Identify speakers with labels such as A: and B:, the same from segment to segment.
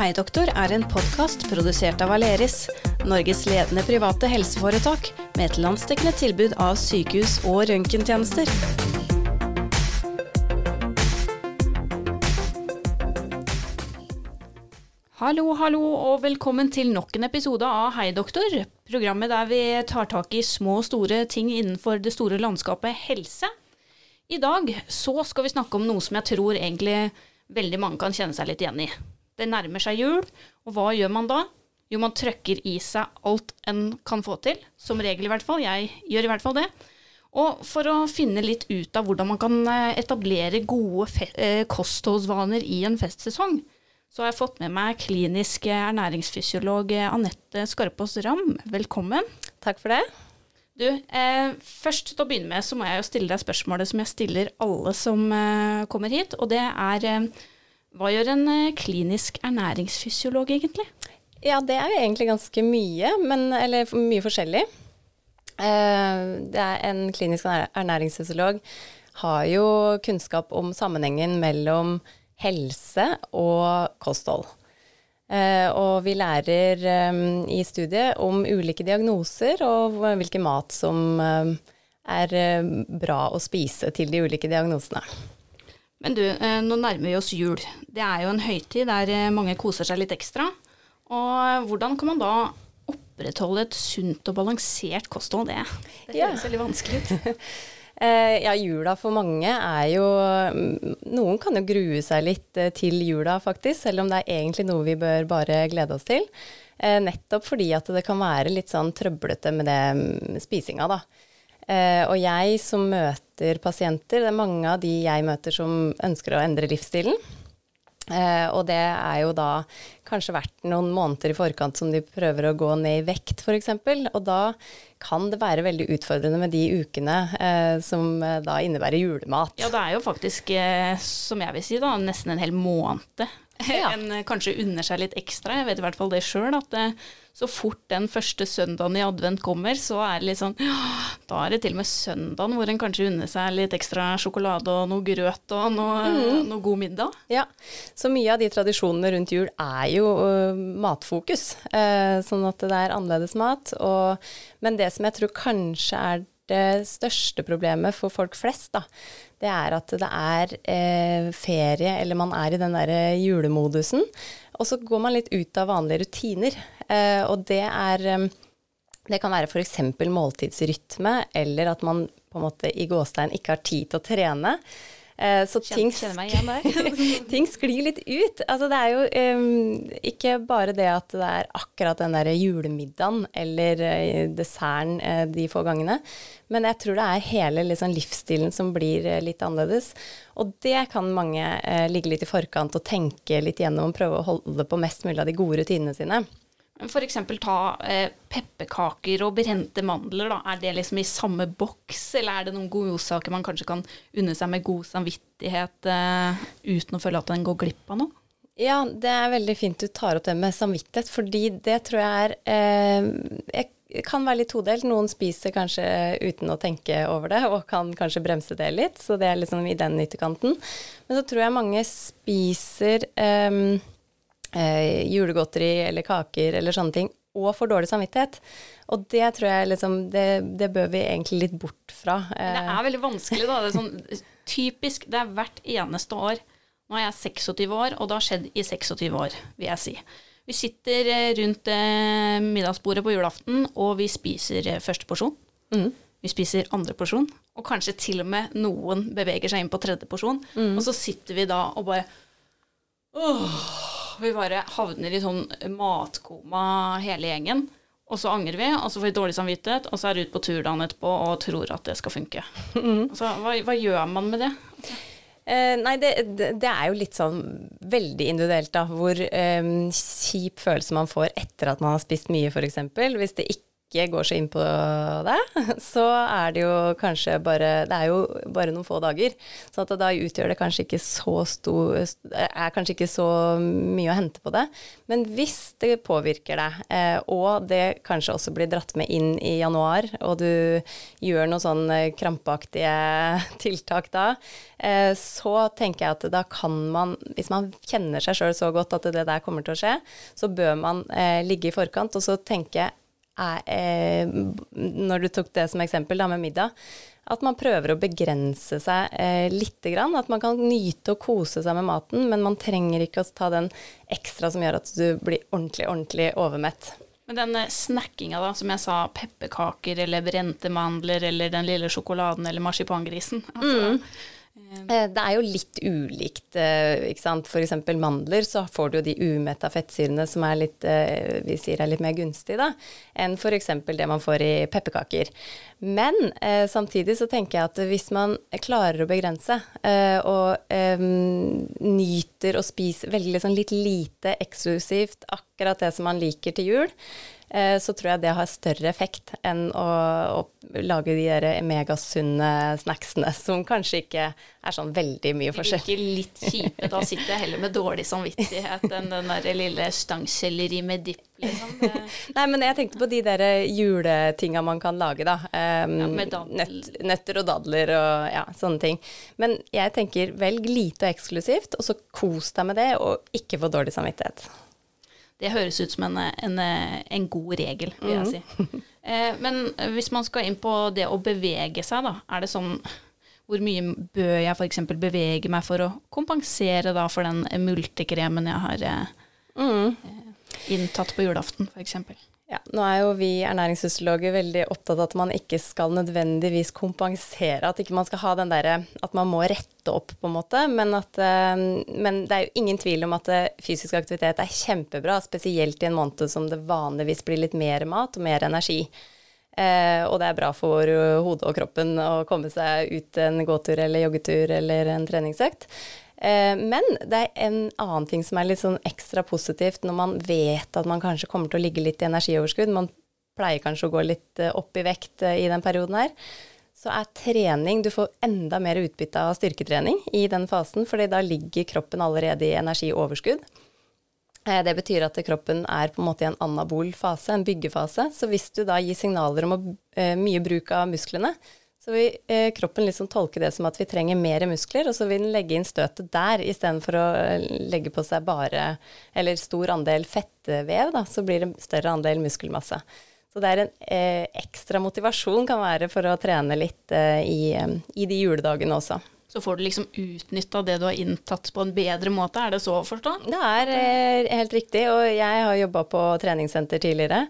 A: Hei doktor er en podkast produsert av Aleris, Norges ledende private helseforetak med et landsdekkende tilbud av sykehus og røntgentjenester. Hallo, hallo, og velkommen til nok en episode av Hei doktor, programmet der vi tar tak i små og store ting innenfor det store landskapet helse. I dag så skal vi snakke om noe som jeg tror egentlig veldig mange kan kjenne seg litt igjen i. Det nærmer seg jul, og hva gjør man da? Jo, man trøkker i seg alt en kan få til. Som regel, i hvert fall. Jeg gjør i hvert fall det. Og for å finne litt ut av hvordan man kan eh, etablere gode eh, kostholdsvaner i en festsesong, så har jeg fått med meg klinisk ernæringsfysiolog Anette Skarpaas Ramm. Velkommen.
B: Takk for det.
A: Du, eh, først til å begynne med så må jeg jo stille deg spørsmålet som jeg stiller alle som eh, kommer hit, og det er eh, hva gjør en eh, klinisk ernæringsfysiolog egentlig?
B: Ja, det er jo egentlig ganske mye, men, eller mye forskjellig. Eh, en klinisk ernæringsfysiolog har jo kunnskap om sammenhengen mellom helse og kosthold. Eh, og vi lærer i studiet om ulike diagnoser og hvilken mat som er bra å spise til de ulike diagnosene.
A: Men du, eh, nå nærmer vi oss jul. Det er jo en høytid der eh, mange koser seg litt ekstra. Og eh, hvordan kan man da opprettholde et sunt og balansert kosthold? Det, det høres ja. veldig vanskelig ut.
B: ja, jula for mange er jo mm, Noen kan jo grue seg litt til jula, faktisk, selv om det er egentlig noe vi bør bare glede oss til. Nettopp fordi at det kan være litt sånn trøblete med det mm, spisinga, da. Og jeg som møter pasienter, det er mange av de jeg møter som ønsker å endre livsstilen. Eh, og det er jo da kanskje vært noen måneder i forkant som de prøver å gå ned i vekt, f.eks. Og da kan det være veldig utfordrende med de ukene eh, som eh, da innebærer julemat.
A: Ja, det er jo faktisk, eh, som jeg vil si, da, nesten en hel måned ja. en eh, kanskje unner seg litt ekstra. Jeg vet i hvert fall det sjøl, at det, så fort den første søndagen i advent kommer, så er det litt sånn Da er det til og med søndagen hvor en kanskje unner seg litt ekstra sjokolade og noe grøt og noe, mm. noe god middag.
B: Ja, så mye av de tradisjonene rundt jul er jo uh, matfokus. Uh, sånn at det er annerledes mat. Og, men det som jeg tror kanskje er det største problemet for folk flest, da, det er at det er eh, ferie, eller man er i den derre julemodusen. Og så går man litt ut av vanlige rutiner. Eh, og det er eh, Det kan være f.eks. måltidsrytme, eller at man på en måte i gåstein ikke har tid til å trene.
A: Eh, så ting,
B: ting, sklir litt ut. Altså det er jo um, ikke bare det at det er akkurat den der julemiddagen eller uh, desserten uh, de få gangene, men jeg tror det er hele liksom, livsstilen som blir uh, litt annerledes. Og det kan mange ligge litt i forkant og tenke litt gjennom prøve å holde på mest mulig av de gode rutinene sine.
A: F.eks. ta eh, pepperkaker og brente mandler. Da. Er det liksom i samme boks, eller er det noen godsaker man kanskje kan unne seg med god samvittighet eh, uten å føle at en går glipp av noe?
B: Ja, det er veldig fint du tar opp det med samvittighet, fordi det tror jeg er eh, jeg kan være litt todelt. Noen spiser kanskje uten å tenke over det, og kan kanskje bremse det litt. Så det er liksom i den ytterkanten. Men så tror jeg mange spiser um, eh, julegodteri eller kaker eller sånne ting, og får dårlig samvittighet. Og det tror jeg liksom Det, det bør vi egentlig litt bort fra.
A: Eh. Det er veldig vanskelig, da. Det er sånn typisk Det er hvert eneste år. Nå er jeg 26 år, og det har skjedd i 26 år, vil jeg si. Vi sitter eh, rundt eh, middagsbordet på julaften, og vi spiser eh, første porsjon. Mm. Vi spiser andre porsjon, og kanskje til og med noen beveger seg inn på tredje porsjon. Mm. Og så sitter vi da og bare Åh, vi bare havner i sånn matkoma hele gjengen. Og så angrer vi, og så får vi dårlig samvittighet, og så er vi ute på tur dagen etterpå og tror at det skal funke. Mm. Altså, hva, hva, gjør man med det?
B: Eh, nei, det, det, er jo litt sånn veldig individuelt, da. Hvor eh, kjip følelse man får etter at man har spist mye, f.eks. Hvis det ikke ikke går så inn på det, så er det jo kanskje bare Det er jo bare noen få dager. Så at da utgjør det kanskje ikke så stor Er kanskje ikke så mye å hente på det. Men hvis det påvirker deg, eh, og det kanskje også blir dratt med inn i januar, og du gjør noen sånne krampaktige tiltak da, eh, så tenker jeg at da kan man, hvis man kjenner seg sjøl så godt at det der kommer til å skje, så bør man eh, ligge i forkant og så tenke er, eh, når du tok det som eksempel da med middag, at man prøver å begrense seg eh, lite grann. At man kan nyte og kose seg med maten, men man trenger ikke å ta den ekstra som gjør at du blir ordentlig, ordentlig overmett.
A: Men den eh, snackinga, da, som jeg sa, pepperkaker eller brente mandler eller den lille sjokoladen eller marsipangrisen. Altså,
B: mm. Eh, det er jo litt ulikt. Eh, ikke sant? F.eks. mandler, så får du jo de umetta fettsyrene som er litt, eh, vi sier er litt mer gunstig da, enn f.eks. det man får i pepperkaker. Men eh, samtidig så tenker jeg at hvis man klarer å begrense eh, og eh, nyter å spise veldig sånn litt lite eksklusivt akkurat det som man liker til jul, så tror jeg det har større effekt enn å, å lage de der megasunne snacksene som kanskje ikke er sånn veldig mye forskjell.
A: De virker litt kjipe. Da sitter jeg heller med dårlig samvittighet enn den der lille stangselleri med dipp, liksom.
B: Nei, men jeg tenkte på de der juletinga man kan lage, da. Um, ja, nøtt, nøtter og dadler og ja, sånne ting. Men jeg tenker velg lite og eksklusivt, og så kos deg med det, og ikke få dårlig samvittighet.
A: Det høres ut som en, en, en god regel, vil jeg mm. si. Eh, men hvis man skal inn på det å bevege seg, da, er det sånn hvor mye bør jeg f.eks. bevege meg for å kompensere da for den multekremen jeg har eh, mm. inntatt på julaften, f.eks.?
B: Ja, nå er jo vi ernæringsfysiologer veldig opptatt av at man ikke skal nødvendigvis kompensere, at ikke man skal ha den derre at man må rette opp, på en måte. Men, at, eh, men det er jo ingen tvil om at eh, fysisk aktivitet er kjempebra, spesielt i en måned som det vanligvis blir litt mer mat og mer energi. Eh, og det er bra for hodet og kroppen å komme seg ut en gåtur eller joggetur eller en treningsøkt. Eh, men det er en annen ting som er litt sånn ekstra positivt når man vet at man kanskje kommer til å ligge litt i energioverskudd. Man pleier kanskje å gå litt eh, opp i vekt eh, i den perioden her. Så er trening Du får enda mer utbytte av styrketrening i den fasen, fordi da ligger kroppen allerede i energioverskudd. Det betyr at kroppen er på en måte i en anabol fase, en byggefase. Så hvis du da gir signaler om mye bruk av musklene, så vil eh, kroppen liksom tolke det som at vi trenger mer muskler, og så vil den legge inn støtet der istedenfor å eh, legge på seg bare eller stor andel fettvev, da, så blir det større andel muskelmasse. Så det er en eh, ekstra motivasjon kan være for å trene litt eh, i, eh, i, de juledagene også.
A: Så får du liksom utnytta det du har inntatt på en bedre måte, er det så å forstå?
B: Det er eh, helt riktig, og jeg har jobba på treningssenter tidligere.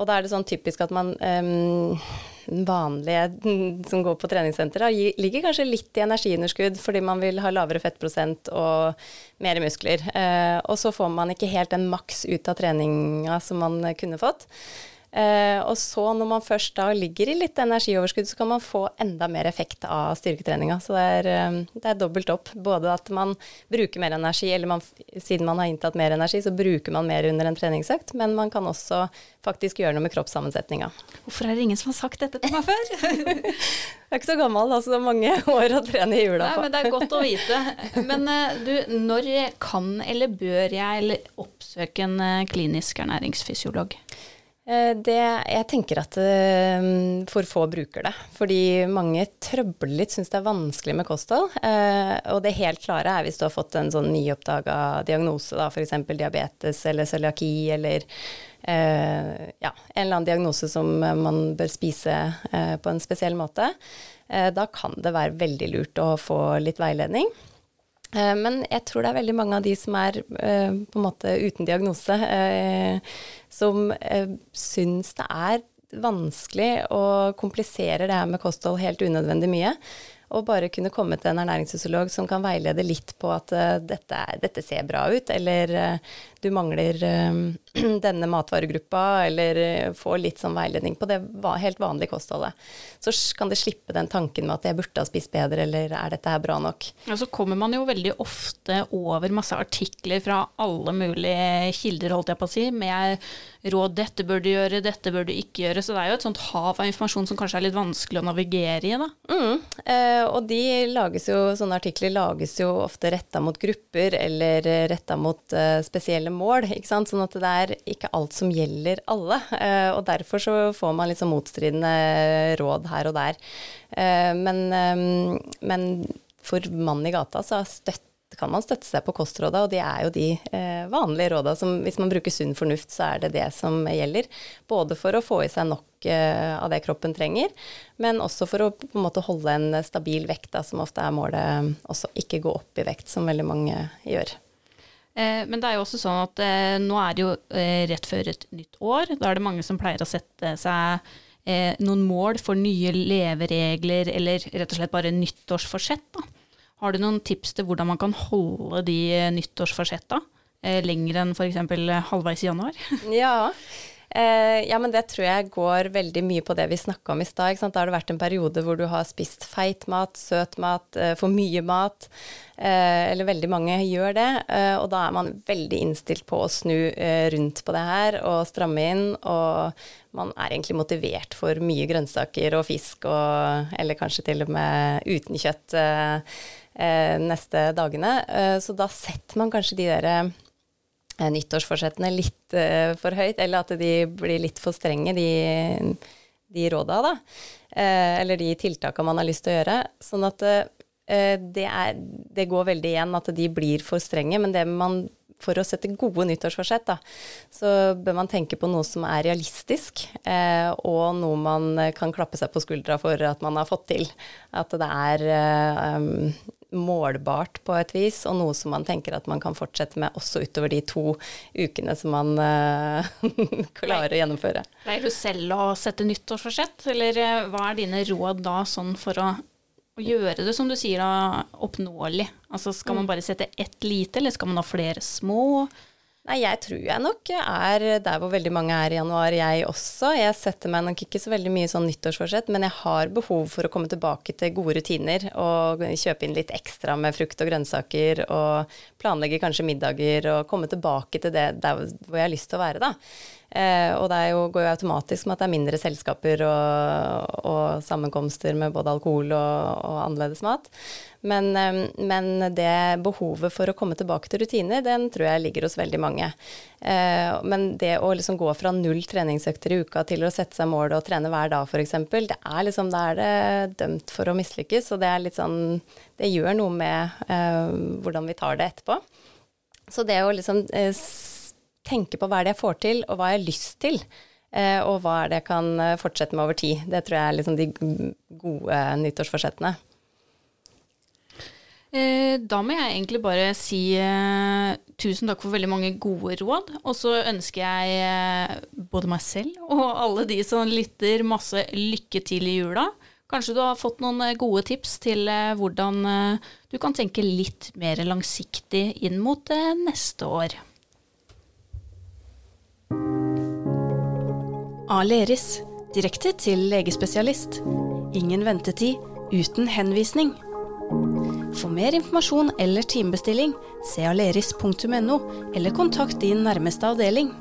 B: Og da er det sånn typisk at man um, vanlige som går på treningssenter, ligger kanskje litt i energiunderskudd fordi man vil ha lavere fettprosent og mer muskler. Eh, og så får man ikke helt den maks ut av treninga som man kunne fått. Eh, og så når man først da ligger i litt energioverskudd, så kan man få enda mer effekt av styrketreninga. Så det er, eh, det er dobbelt opp. Både at man bruker mer energi, eller man, siden man har inntatt mer energi, så bruker man mer under en treningsøkt. Men man kan også faktisk gjøre noe med kroppssammensetninga.
A: Hvorfor er det ingen som har sagt dette til meg før?
B: jeg er ikke så gammel, altså det er mange år å trene i jula
A: på. Nei, men det er godt å vite. Men eh, du, når kan eller bør jeg oppsøke en klinisk ernæringsfysiolog?
B: Eh, det, jeg tenker at uh, for få bruker det. Fordi mange trøbler litt, syns det er vanskelig med kosthold. Uh, og det helt klare er hvis du har fått en sånn nyoppdaga diagnose, da, f.eks. diabetes eller cøliaki eller ja, en eller annen diagnose som man bør spise på en spesiell måte. da kan det være veldig lurt å få litt veiledning. Men jeg tror det er veldig mange av de som er på en måte uten diagnose, som eh, syns det er vanskelig og kompliserer det her med kosthold helt unødvendig mye. Og bare kunne komme til en ernæringsfysiolog som kan veilede litt på at uh, dette, dette, ser bra ut, eller uh, du mangler uh, denne matvaregruppa, eller får litt sånn veiledning på det helt vanlige kostholdet. Så kan det slippe den tanken med at jeg burde ha spist bedre, eller er dette her bra nok.
A: Ja, så kommer man jo veldig ofte over masse artikler fra alle mulige kilder, holdt jeg på å si, med råd 'dette bør du gjøre, dette bør du ikke gjøre'. Så det er jo et sånt hav av informasjon som kanskje er litt vanskelig å navigere i, da.
B: Mm, eh, og de lages jo, sånne artikler lages jo ofte retta mot grupper eller retta mot eh, spesielle mål, ikke sant. Sånn at det er ikke alt som gjelder alle. Eh, og derfor så får man liksom motstridende råd her og der. Eh, men, eh, men for mannen i gata så har støtt kan man støtte seg på kostråda, og det er jo de eh, vanlige råda som hvis man bruker sunn fornuft, så er det det som gjelder. Både for å få i seg nok eh, av det kroppen trenger, men også for å på en måte holde en stabil vekt, da, som ofte er målet, også ikke gå opp i vekt, som veldig mange gjør.
A: Eh, men det er jo også sånn at eh, nå er det jo eh, rett før et nytt år. Da er det mange som pleier å sette seg eh, noen mål for nye leveregler, eller rett og slett bare nyttårsforsett. da. Har du noen tips til hvordan man kan holde de nyttårsforsetta eh, lenger enn f.eks. halvveis i januar?
B: ja. Eh, ja, men det tror jeg går veldig mye på det vi snakka om i stad. Da har det vært en periode hvor du har spist feit mat, søt mat, eh, for mye mat. Eh, eller veldig mange gjør det. Eh, og da er man veldig innstilt på å snu eh, rundt på det her og stramme inn. Og man er egentlig motivert for mye grønnsaker og fisk, og, eller kanskje til og med uten kjøtt. Eh, neste dagene. Eh, så da setter man kanskje de der eh, nyttårsforsettene litt for høyt, eller at de blir litt for strenge, de, de råda, da. Eller de tiltakene man har lyst til å gjøre. Sånn at det, er, det går veldig igjen at de blir for strenge, men man for å sette gode nyttårsforsett, da, så bør man tenke på noe som er realistisk, eh, og noe man kan klappe seg på skuldra for at man har fått til. At det er eh, målbart på et vis, og noe som man tenker at man kan fortsette med også utover de to ukene som man uh, klarer å gjennomføre.
A: Pleier du selv å sette nyttårsforsett, eller uh, hva er dine råd da sånn for å, å gjøre det, som du sier, da, oppnåelig? Altså skal man mm. bare sette ett lite, eller skal man ha flere små?
B: Nei, jeg tror jeg nok er der hvor veldig mange er i januar, jeg også. Jeg setter meg nok ikke så veldig mye sånn nyttårsforsett, men jeg har behov for å komme tilbake til gode rutiner og kjøpe inn litt ekstra med frukt og grønnsaker og planlegge kanskje middager og komme tilbake til det der hvor jeg har lyst til å være, da. Eh, og det jo, går jo automatisk med at det er mindre selskaper og, og sammenkomster med både alkohol og, og annerledes mat. Men, eh, men, det behovet for å komme tilbake til rutiner, den tror jeg ligger hos veldig mange. Eh, men det å liksom gå fra null treningsøkter i uka til å sette seg mål og trene hver dag f.eks., det er liksom, da er det dømt for å mislykkes. Og det er litt sånn Det gjør noe med eh, hvordan vi tar det etterpå. Så det å liksom tenke på hva er det jeg får til, og hva jeg har lyst til. Eh, og hva er det jeg kan eh, fortsette med over tid. Det tror jeg er liksom de gode nyttårsforsettene.
A: Eh, da må jeg egentlig bare si tusen takk for veldig mange gode råd. Og så ønsker jeg både meg selv og alle de som lytter, masse lykke til i jula. Kanskje du har fått noen gode tips til hvordan du kan tenke litt mer langsiktig inn mot neste år. Aleris direkte til legespesialist. Ingen ventetid uten henvisning. For mer informasjon eller timebestilling, se aleris.no, eller kontakt din nærmeste avdeling.